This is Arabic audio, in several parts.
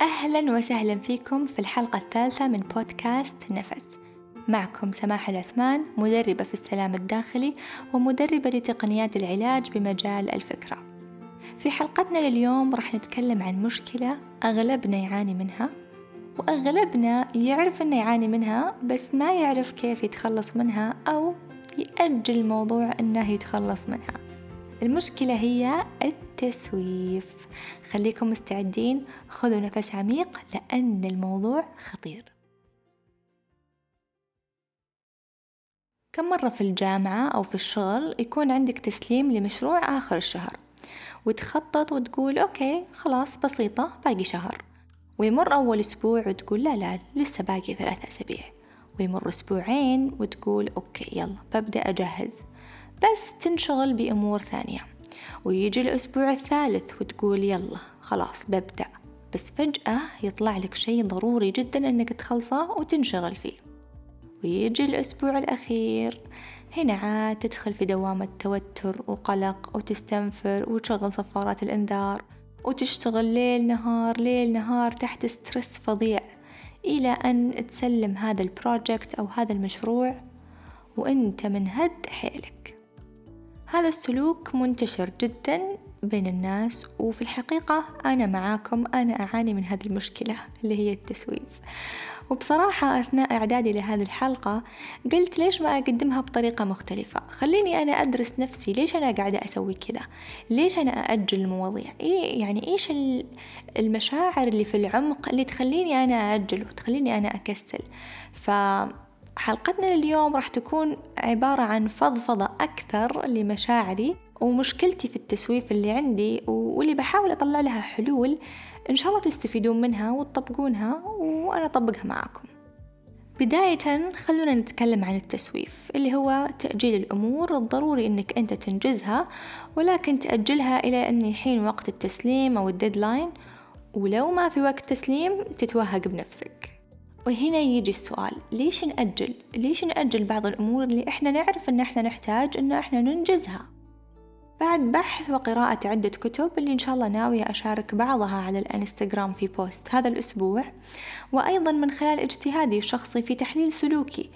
أهلا وسهلا فيكم في الحلقة الثالثة من بودكاست نفس. معكم سماح العثمان مدربة في السلام الداخلي ومدربة لتقنيات العلاج بمجال الفكرة. في حلقتنا لليوم راح نتكلم عن مشكلة أغلبنا يعاني منها وأغلبنا يعرف أنه يعاني منها بس ما يعرف كيف يتخلص منها أو يأجل الموضوع أنه يتخلص منها. المشكلة هي التسويف. خليكم مستعدين خذوا نفس عميق لأن الموضوع خطير. كم مرة في الجامعة أو في الشغل يكون عندك تسليم لمشروع آخر الشهر؟ وتخطط وتقول okay خلاص بسيطة باقي شهر. ويمر أول أسبوع وتقول لا لا لسه باقي ثلاثة أسابيع. ويمر أسبوعين وتقول okay يلا ببدأ أجهز. بس تنشغل بأمور ثانية. ويجي الأسبوع الثالث وتقول يلا خلاص ببدأ. بس فجأة يطلع لك شيء ضروري جدا أنك تخلصه وتنشغل فيه. ويجي الأسبوع الأخير هنا عاد تدخل في دوامة توتر وقلق وتستنفر وتشغل صفارات الإنذار وتشتغل ليل نهار ليل نهار تحت stress فظيع إلى أن تسلم هذا ال project أو هذا المشروع وأنت منهد حيلك. هذا السلوك منتشر جدا بين الناس وفي الحقيقة أنا معاكم أنا أعاني من هذه المشكلة اللي هي التسويف. وبصراحة أثناء إعدادي لهذه الحلقة قلت ليش ما أقدمها بطريقة مختلفة؟ خليني أنا أدرس نفسي ليش أنا قاعدة أسوي كذا؟ ليش أنا أأجل المواضيع؟ إيه يعني إيش المشاعر اللي في العمق اللي تخليني أنا أأجل وتخليني أنا أكسل؟ ف حلقتنا لليوم راح تكون عبارة عن فضفضة أكثر لمشاعري ومشكلتي في التسويف اللي عندي واللي بحاول أطلع لها حلول إن شاء الله تستفيدون منها وتطبقونها وأنا أطبقها معاكم. بداية خلونا نتكلم عن التسويف اللي هو تأجيل الأمور الضروري أنك أنت تنجزها ولكن تأجلها إلى أن يحين وقت التسليم أو ال deadline ولو ما في وقت تسليم تتوهق بنفسك. وهنا يجي السؤال ليش نأجل؟ ليش نأجل بعض الأمور اللي إحنا نعرف إن إحنا نحتاج إن إحنا ننجزها؟ بعد بحث وقراءة عدة كتب اللي إن شاء الله ناوية أشارك بعضها على الإنستغرام في بوست هذا الأسبوع وأيضا من خلال اجتهادي الشخصي في تحليل سلوكي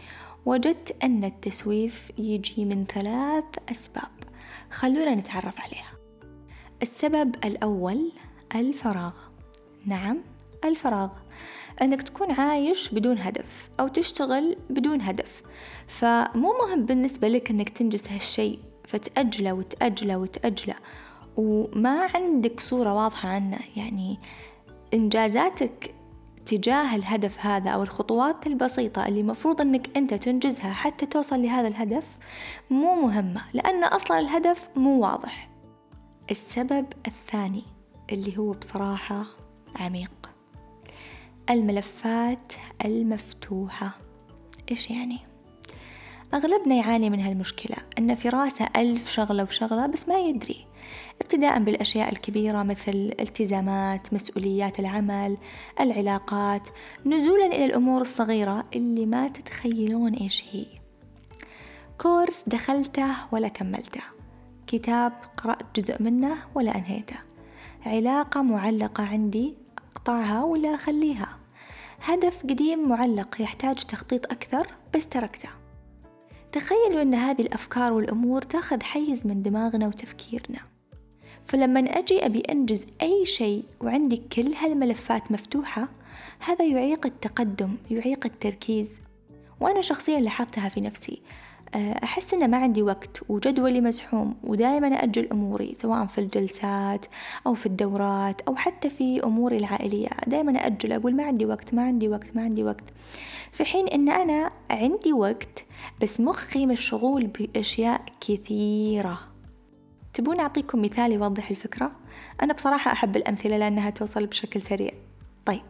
وجدت أن التسويف يجي من ثلاث أسباب خلونا نتعرف عليها السبب الأول الفراغ نعم الفراغ أنك تكون عايش بدون هدف أو تشتغل بدون هدف. فمو مهم بالنسبة لك أنك تنجز هالشيء فتأجله وتأجله وتأجله. وما عندك صورة واضحة عنه. يعني إنجازاتك تجاه الهدف هذا أو الخطوات البسيطة اللي مفروض أنك أنت تنجزها حتى توصل لهذا الهدف مو مهمة لأن أصلا الهدف مو واضح. السبب الثاني اللي هو بصراحة عميق. الملفات المفتوحة. إيش يعني؟ أغلبنا يعاني من هالمشكلة أن في راسه ألف شغلة وشغلة بس ما يدري. ابتداء بالأشياء الكبيرة مثل التزامات مسؤوليات العمل العلاقات نزولا إلى الأمور الصغيرة اللي ما تتخيلون إيش هي. كورس دخلته ولا كملته. كتاب قرأت جزء منه ولا أنهيته. علاقة معلقة عندي أقطعها ولا أخليها. هدف قديم معلق يحتاج تخطيط أكثر بس تركته. تخيلوا أن هذه الأفكار والأمور تاخذ حيز من دماغنا وتفكيرنا. فلما أجي أبي أنجز أي شيء وعندي كل هالملفات مفتوحة هذا يعيق التقدم يعيق التركيز. وأنا شخصيا لاحظتها في نفسي. أحس إن ما عندي وقت وجدولي مزحوم ودائما أجل أموري سواء في الجلسات أو في الدورات أو حتى في أموري العائلية دائما أجل أقول ما عندي وقت ما عندي وقت ما عندي وقت في حين إن أنا عندي وقت بس مخي مشغول بأشياء كثيرة تبون أعطيكم مثال يوضح الفكرة؟ أنا بصراحة أحب الأمثلة لأنها توصل بشكل سريع طيب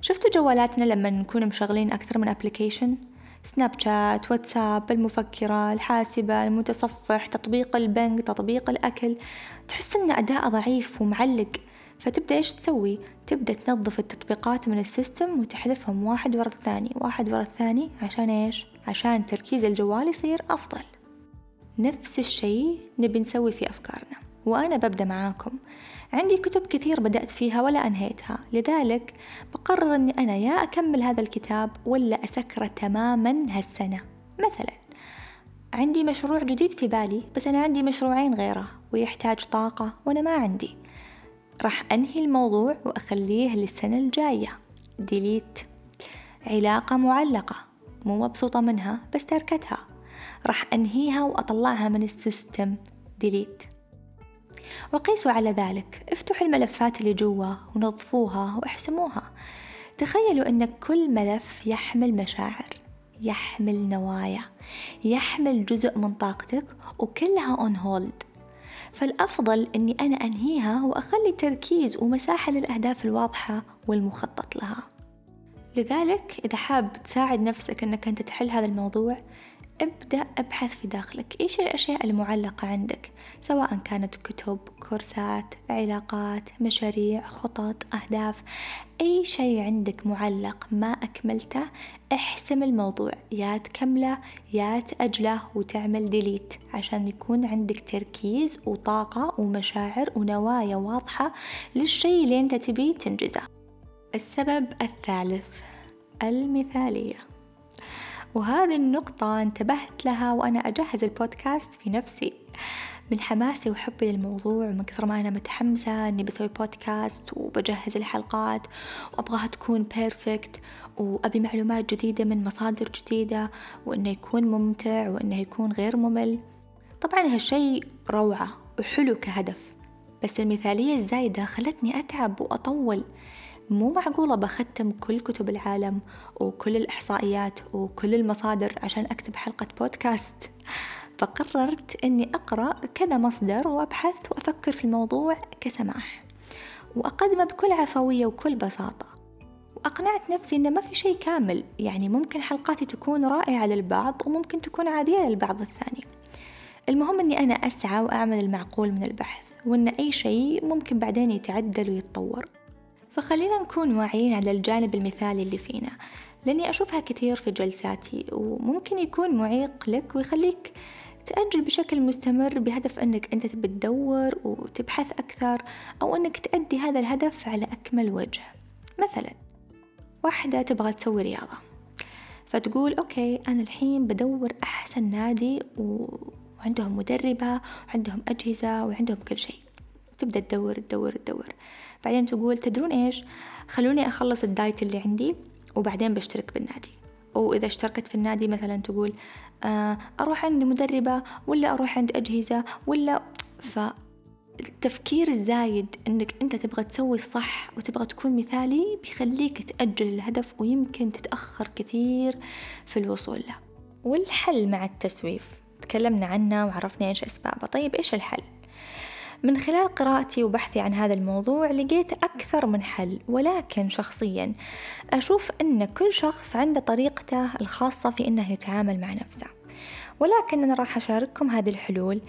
شفتوا جوالاتنا لما نكون مشغلين أكثر من application؟ سناب شات واتساب المفكرة الحاسبة المتصفح تطبيق البنك تطبيق الأكل. تحس أن أداء ضعيف ومعلق. فتبدأ إيش تسوي؟ تبدأ تنظف التطبيقات من ال system وتحذفهم واحد ورا الثاني واحد ورا الثاني عشان إيش؟ عشان تركيز الجوال يصير أفضل. نفس الشيء نبي نسوي في أفكارنا. وأنا ببدأ معاكم. عندي كتب كثير بدأت فيها ولا أنهيتها لذلك بقرر أني أنا يا أكمل هذا الكتاب ولا أسكره تماما هالسنة. مثلا عندي مشروع جديد في بالي بس أنا عندي مشروعين غيره ويحتاج طاقة وأنا ما عندي. راح أنهي الموضوع وأخليه للسنة الجاية. ديليت علاقة معلقة. مو مبسوطة منها بس تركتها. راح أنهيها وأطلعها من ال system. delete وقيسوا على ذلك. افتحوا الملفات اللي جوا ونظفوها واحسموها. تخيلوا أن كل ملف يحمل مشاعر يحمل نوايا يحمل جزء من طاقتك وكلها on hold فالأفضل أني أنا أنهيها وأخلي تركيز ومساحة للأهداف الواضحة والمخطط لها. لذلك إذا حاب تساعد نفسك أنك أنت تحل هذا الموضوع ابدأ أبحث في داخلك. إيش الأشياء المعلقة عندك؟ سواء كانت كتب كورسات علاقات مشاريع خطط أهداف. أي شيء عندك معلق ما أكملته احسم الموضوع. يا تكمله يا تأجله وتعمل ديليت عشان يكون عندك تركيز وطاقة ومشاعر ونوايا واضحة للشيء اللي أنت تبيه تنجزه. السبب الثالث المثالية. وهذه النقطة انتبهت لها وأنا أجهز البودكاست في نفسي. من حماسي وحبي للموضوع ومن كثر ما أنا متحمسة إني بسوي بودكاست وبجهز الحلقات وأبغاها تكون بيرفكت وأبي معلومات جديدة من مصادر جديدة وإنه يكون ممتع وإنه يكون غير ممل. طبعا هالشي روعة وحلو كهدف بس المثالية الزايدة خلتني أتعب وأطول. مو معقولة بختم كل كتب العالم وكل الإحصائيات وكل المصادر عشان أكتب حلقة بودكاست. فقررت أني أقرأ كذا مصدر وأبحث وأفكر في الموضوع كسماح. وأقدمه بكل عفوية وكل بساطة. وأقنعت نفسي أنه ما في شيء كامل يعني ممكن حلقاتي تكون رائعة للبعض وممكن تكون عادية للبعض الثاني. المهم أني أنا أسعى وأعمل المعقول من البحث وأن أي شيء ممكن بعدين يتعدل ويتطور. فخلينا نكون واعيين على الجانب المثالي اللي فينا. لأني أشوفها كثير في جلساتي وممكن يكون معيق لك ويخليك تأجل بشكل مستمر بهدف أنك أنت تبي تدور وتبحث أكثر أو أنك تأدي هذا الهدف على أكمل وجه. مثلا واحدة تبغى تسوي رياضة فتقول okay أنا الحين بدور أحسن نادي وعندهم مدربة وعندهم أجهزة وعندهم كل شيء. تبدأ تدور تدور تدور. بعدين تقول تدرون إيش؟ خلوني أخلص ال diet اللي عندي وبعدين بشترك بالنادي. وإذا اشتركت في النادي مثلا تقول آه أروح عند مدربة ولا أروح عند أجهزة ولا فالتفكير الزايد أنك أنت تبغى تسوي الصح وتبغى تكون مثالي بيخليك تأجل الهدف ويمكن تتأخر كثير في الوصول له. والحل مع التسويف؟ تكلمنا عنه وعرفنا إيش أسبابه. طيب إيش الحل؟ من خلال قراءتي وبحثي عن هذا الموضوع لقيت أكثر من حل ولكن شخصيا أشوف أن كل شخص عنده طريقته الخاصة في أنه يتعامل مع نفسه. ولكن أنا راح أشارككم هذه الحلول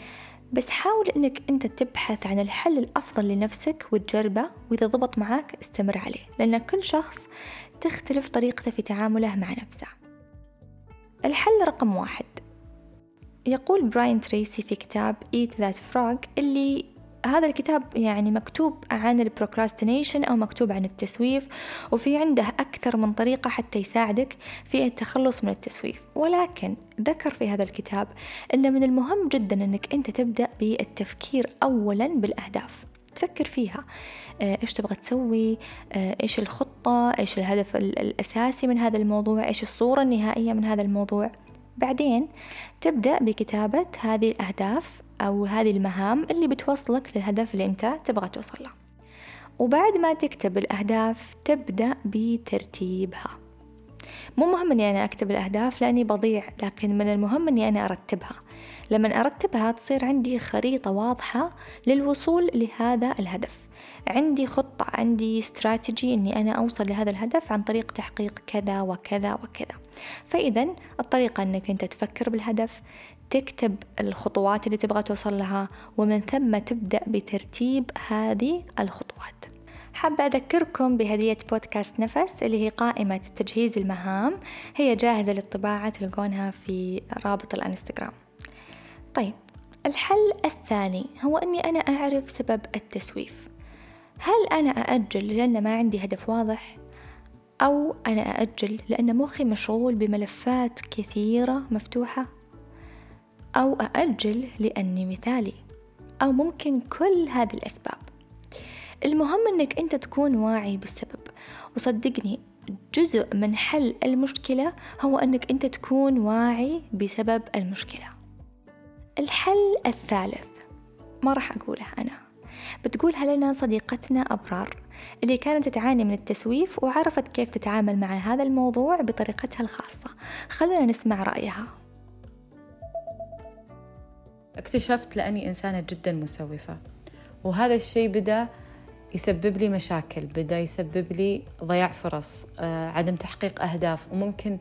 بس حاول أنك أنت تبحث عن الحل الأفضل لنفسك وتجربه وإذا ضبط معك استمر عليه لأن كل شخص تختلف طريقته في تعامله مع نفسه. الحل رقم واحد. يقول براين تريسي في كتاب Eat That Frog اللي هذا الكتاب يعني مكتوب عن ال procrastination أو مكتوب عن التسويف وفي عنده أكثر من طريقة حتى يساعدك في التخلص من التسويف. ولكن ذكر في هذا الكتاب أن من المهم جدا أنك أنت تبدأ بالتفكير أولا بالأهداف. تفكر فيها. آه، إيش تبغى تسوي؟ آه، إيش الخطة؟ إيش الهدف الأساسي من هذا الموضوع؟ إيش الصورة النهائية من هذا الموضوع؟ بعدين تبدأ بكتابة هذه الأهداف أو هذه المهام اللي بتوصلك للهدف اللي أنت تبغى توصل له. وبعد ما تكتب الأهداف تبدأ بترتيبها. مو مهم أني أنا أكتب الأهداف لأني بضيع لكن من المهم أني أنا أرتبها. لما أرتبها تصير عندي خريطة واضحة للوصول لهذا الهدف. عندي خطة عندي استراتيجي أني أنا أوصل لهذا الهدف عن طريق تحقيق كذا وكذا وكذا. فإذا الطريقة أنك أنت تفكر بالهدف تكتب الخطوات اللي تبغى توصل لها ومن ثم تبدأ بترتيب هذه الخطوات. حابة أذكركم بهدية بودكاست نفس اللي هي قائمة تجهيز المهام هي جاهزة للطباعة تلقونها في رابط الانستغرام. طيب الحل الثاني هو أني أنا أعرف سبب التسويف. هل أنا أأجل لأن ما عندي هدف واضح؟ أو أنا أأجل لأن مخي مشغول بملفات كثيرة مفتوحة؟ أو أأجل لأني مثالي؟ أو ممكن كل هذه الأسباب المهم أنك أنت تكون واعي بالسبب وصدقني جزء من حل المشكلة هو أنك أنت تكون واعي بسبب المشكلة الحل الثالث ما راح أقولها أنا بتقولها لنا صديقتنا أبرار اللي كانت تعاني من التسويف وعرفت كيف تتعامل مع هذا الموضوع بطريقتها الخاصة. خلونا نسمع رأيها. اكتشفت لأني إنسانة جدا مسوفة وهذا الشيء بدأ يسبب لي مشاكل بدأ يسبب لي ضياع فرص آه، عدم تحقيق أهداف وممكن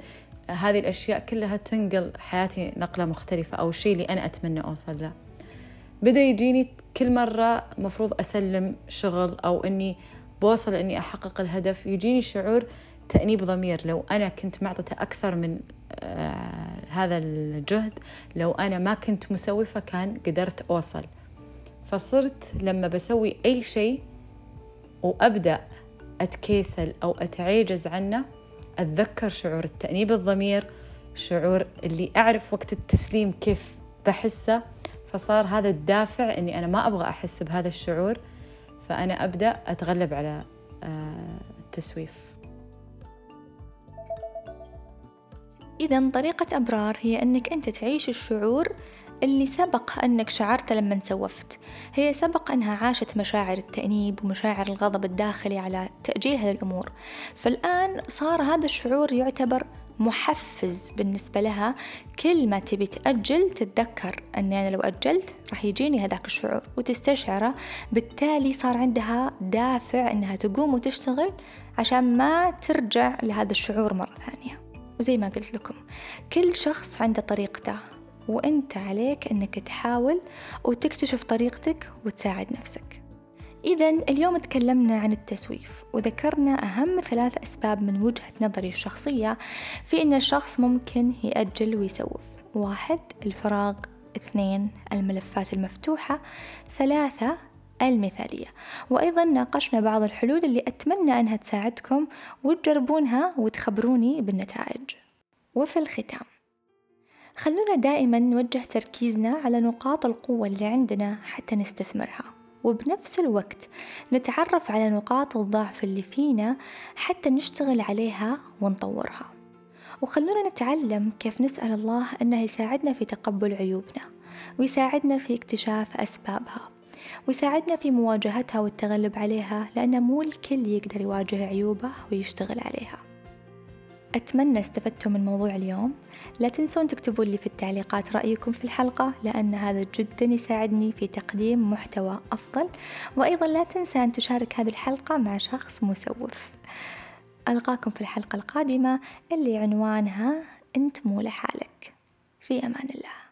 هذه الأشياء كلها تنقل حياتي نقلة مختلفة أو الشيء اللي أنا أتمنى أوصل له. بدأ يجيني كل مرة مفروض أسلم شغل أو أني بوصل أني أحقق الهدف يجيني شعور تأنيب ضمير. لو أنا كنت معطته أكثر من آه هذا الجهد لو أنا ما كنت مسوفة كان قدرت أوصل. فصرت لما بسوي أي شيء وأبدأ أتكيسل أو أتعيجز عنه أتذكر شعور التأنيب الضمير شعور اللي أعرف وقت التسليم كيف بحسه. فصار هذا الدافع إني أنا ما أبغى أحس بهذا الشعور فأنا أبدأ أتغلب على آه، التسويف. اذا طريقة أبرار هي إنك أنت تعيش الشعور اللي سبق أنك شعرت لما سوفت. هي سبق أنها عاشت مشاعر التأنيب ومشاعر الغضب الداخلي على تأجيل هذه الأمور فالآن صار هذا الشعور يعتبر محفز بالنسبة لها. كل ما تبي تأجل تتذكر أني أنا لو أجلت راح يجيني هذاك الشعور وتستشعره. بالتالي صار عندها دافع أنها تقوم وتشتغل عشان ما ترجع لهذا الشعور مرة ثانية. وزي ما قلت لكم كل شخص عنده طريقته وأنت عليك أنك تحاول وتكتشف طريقتك وتساعد نفسك. إذا اليوم تكلمنا عن التسويف وذكرنا أهم ثلاث أسباب من وجهة نظري الشخصية في أن الشخص ممكن يأجل ويسوف. واحد الفراغ. اثنين الملفات المفتوحة. ثلاثة المثالية. وأيضا ناقشنا بعض الحلول اللي أتمنى أنها تساعدكم وتجربونها وتخبروني بالنتائج. وفي الختام خلونا دائما نوجه تركيزنا على نقاط القوة اللي عندنا حتى نستثمرها. وبنفس الوقت نتعرف على نقاط الضعف اللي فينا حتى نشتغل عليها ونطورها. وخلونا نتعلم كيف نسأل الله أنه يساعدنا في تقبل عيوبنا ويساعدنا في اكتشاف أسبابها ويساعدنا في مواجهتها والتغلب عليها لأن مو الكل يقدر يواجه عيوبه ويشتغل عليها. أتمنى استفدتم من موضوع اليوم. لا تنسون تكتبوا لي في التعليقات رأيكم في الحلقة لأن هذا جدا يساعدني في تقديم محتوى أفضل. وأيضا لا تنسى أن تشارك هذه الحلقة مع شخص مسوف. ألقاكم في الحلقة القادمة اللي عنوانها أنت مو لحالك. في أمان الله.